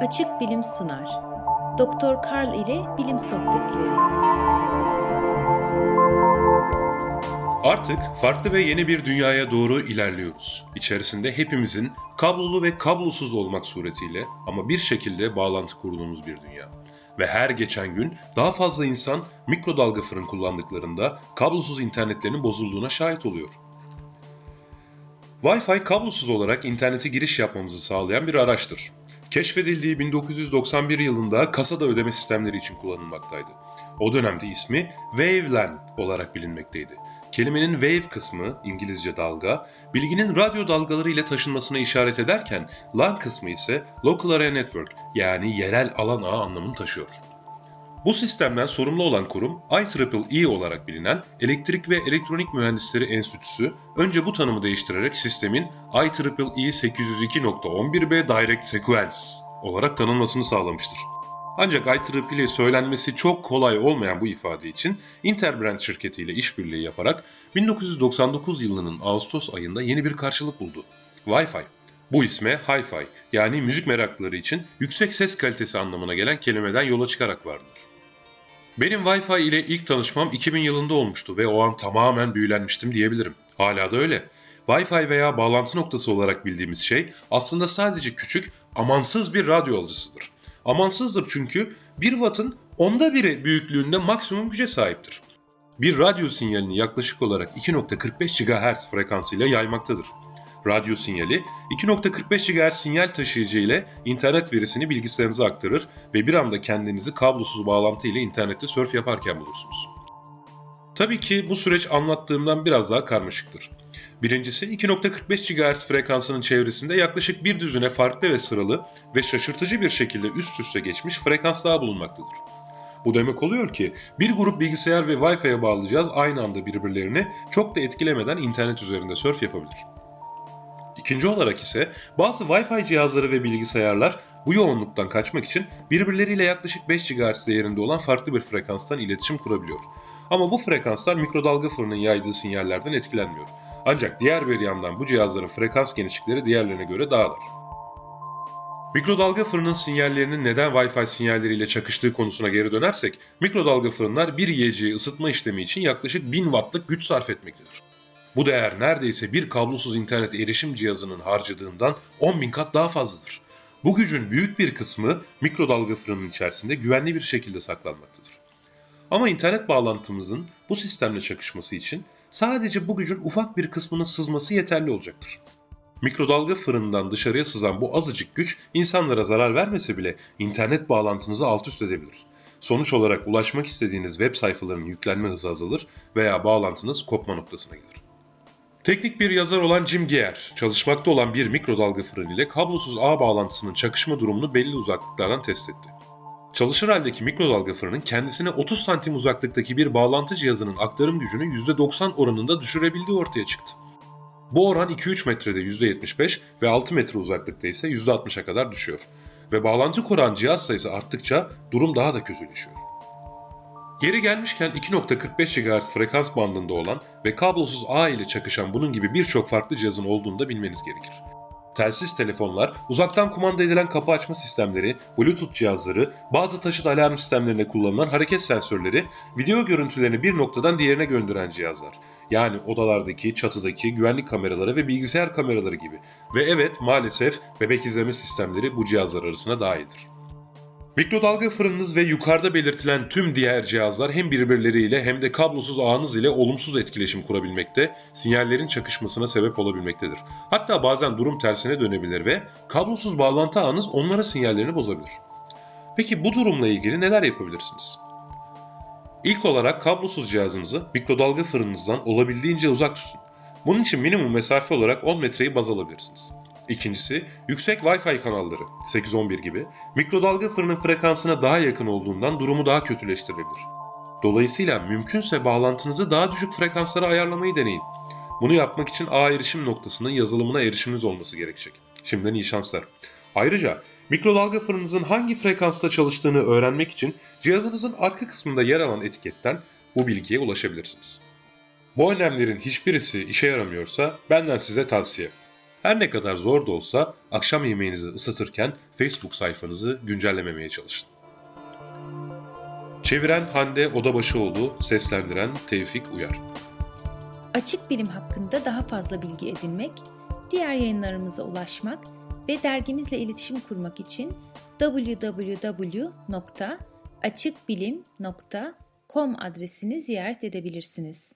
Açık Bilim sunar. Doktor Karl ile Bilim Sohbetleri. Artık farklı ve yeni bir dünyaya doğru ilerliyoruz. İçerisinde hepimizin kablolu ve kablosuz olmak suretiyle ama bir şekilde bağlantı kurduğumuz bir dünya. Ve her geçen gün daha fazla insan mikrodalga fırın kullandıklarında kablosuz internetlerinin bozulduğuna şahit oluyor. Wi-Fi kablosuz olarak internete giriş yapmamızı sağlayan bir araçtır. Keşfedildiği 1991 yılında kasada ödeme sistemleri için kullanılmaktaydı. O dönemde ismi WaveLAN olarak bilinmekteydi. Kelimenin wave kısmı, İngilizce dalga, bilginin radyo dalgaları ile taşınmasına işaret ederken LAN kısmı ise Local Area Network yani yerel alan ağı anlamını taşıyor. Bu sistemden sorumlu olan kurum IEEE olarak bilinen Elektrik ve Elektronik Mühendisleri Enstitüsü önce bu tanımı değiştirerek sistemin IEEE 802.11b Direct Sequence olarak tanınmasını sağlamıştır. Ancak IEEE ile söylenmesi çok kolay olmayan bu ifade için Interbrand şirketiyle işbirliği yaparak 1999 yılının Ağustos ayında yeni bir karşılık buldu. Wi-Fi. Bu isme Hi-Fi yani müzik meraklıları için yüksek ses kalitesi anlamına gelen kelimeden yola çıkarak vardır. Benim Wi-Fi ile ilk tanışmam 2000 yılında olmuştu ve o an tamamen büyülenmiştim diyebilirim. Hala da öyle. Wi-Fi veya bağlantı noktası olarak bildiğimiz şey aslında sadece küçük, amansız bir radyo alıcısıdır. Amansızdır çünkü 1 wattın onda biri büyüklüğünde maksimum güce sahiptir. Bir radyo sinyalini yaklaşık olarak 2.45 GHz frekansıyla yaymaktadır. Radyo sinyali 2.45 GHz sinyal taşıyıcı ile internet verisini bilgisayarınıza aktarır ve bir anda kendinizi kablosuz bağlantı ile internette surf yaparken bulursunuz. Tabii ki bu süreç anlattığımdan biraz daha karmaşıktır. Birincisi 2.45 GHz frekansının çevresinde yaklaşık bir düzine farklı ve sıralı ve şaşırtıcı bir şekilde üst üste geçmiş frekans daha bulunmaktadır. Bu demek oluyor ki bir grup bilgisayar ve Wi-Fi'ye bağlayacağız aynı anda birbirlerini çok da etkilemeden internet üzerinde surf yapabilir. İkinci olarak ise bazı Wi-Fi cihazları ve bilgisayarlar bu yoğunluktan kaçmak için birbirleriyle yaklaşık 5 GHz değerinde olan farklı bir frekanstan iletişim kurabiliyor. Ama bu frekanslar mikrodalga fırının yaydığı sinyallerden etkilenmiyor. Ancak diğer bir yandan bu cihazların frekans genişlikleri diğerlerine göre dar. Mikrodalga fırının sinyallerinin neden Wi-Fi sinyalleriyle çakıştığı konusuna geri dönersek, mikrodalga fırınlar bir yiyeceği ısıtma işlemi için yaklaşık 1000 wattlık güç sarf etmektedir. Bu değer neredeyse bir kablosuz internet erişim cihazının harcadığından 10.000 kat daha fazladır. Bu gücün büyük bir kısmı mikrodalga fırının içerisinde güvenli bir şekilde saklanmaktadır. Ama internet bağlantımızın bu sistemle çakışması için sadece bu gücün ufak bir kısmının sızması yeterli olacaktır. Mikrodalga fırından dışarıya sızan bu azıcık güç insanlara zarar vermese bile internet bağlantınızı alt üst edebilir. Sonuç olarak ulaşmak istediğiniz web sayfalarının yüklenme hızı azalır veya bağlantınız kopma noktasına gelir. Teknik bir yazar olan Jim Geer, çalışmakta olan bir mikrodalga fırın ile kablosuz ağ bağlantısının çakışma durumunu belli uzaklıklardan test etti. Çalışır haldeki mikrodalga fırının kendisine 30 santim uzaklıktaki bir bağlantı cihazının aktarım gücünü %90 oranında düşürebildiği ortaya çıktı. Bu oran 2-3 metrede %75 ve 6 metre uzaklıkta ise %60'a kadar düşüyor. Ve bağlantı kuran cihaz sayısı arttıkça durum daha da kötüleşiyor. Yeri gelmişken 2.45 GHz frekans bandında olan ve kablosuz ağ ile çakışan bunun gibi birçok farklı cihazın olduğunu da bilmeniz gerekir. Telsiz telefonlar, uzaktan kumanda edilen kapı açma sistemleri, Bluetooth cihazları, bazı taşıt alarm sistemlerine kullanılan hareket sensörleri, video görüntülerini bir noktadan diğerine gönderen cihazlar. Yani odalardaki, çatıdaki güvenlik kameraları ve bilgisayar kameraları gibi. Ve evet maalesef bebek izleme sistemleri bu cihazlar arasına dahildir. Mikrodalga fırınınız ve yukarıda belirtilen tüm diğer cihazlar hem birbirleriyle hem de kablosuz ağınız ile olumsuz etkileşim kurabilmekte, sinyallerin çakışmasına sebep olabilmektedir. Hatta bazen durum tersine dönebilir ve kablosuz bağlantı ağınız onlara sinyallerini bozabilir. Peki bu durumla ilgili neler yapabilirsiniz? İlk olarak kablosuz cihazınızı mikrodalga fırınınızdan olabildiğince uzak tutun. Bunun için minimum mesafe olarak 10 metreyi baz alabilirsiniz. İkincisi, yüksek Wi-Fi kanalları 811 gibi mikrodalga fırının frekansına daha yakın olduğundan durumu daha kötüleştirebilir. Dolayısıyla mümkünse bağlantınızı daha düşük frekanslara ayarlamayı deneyin. Bunu yapmak için ağ erişim noktasının yazılımına erişiminiz olması gerekecek. Şimdiden iyi şanslar. Ayrıca mikrodalga fırınınızın hangi frekansta çalıştığını öğrenmek için cihazınızın arka kısmında yer alan etiketten bu bilgiye ulaşabilirsiniz. Bu önlemlerin hiçbirisi işe yaramıyorsa benden size tavsiye. Her ne kadar zor da olsa akşam yemeğinizi ısıtırken Facebook sayfanızı güncellememeye çalışın. Çeviren Hande Odabaşıoğlu, seslendiren Tevfik Uyar. Açık bilim hakkında daha fazla bilgi edinmek, diğer yayınlarımıza ulaşmak ve dergimizle iletişim kurmak için www.açıkbilim.com adresini ziyaret edebilirsiniz.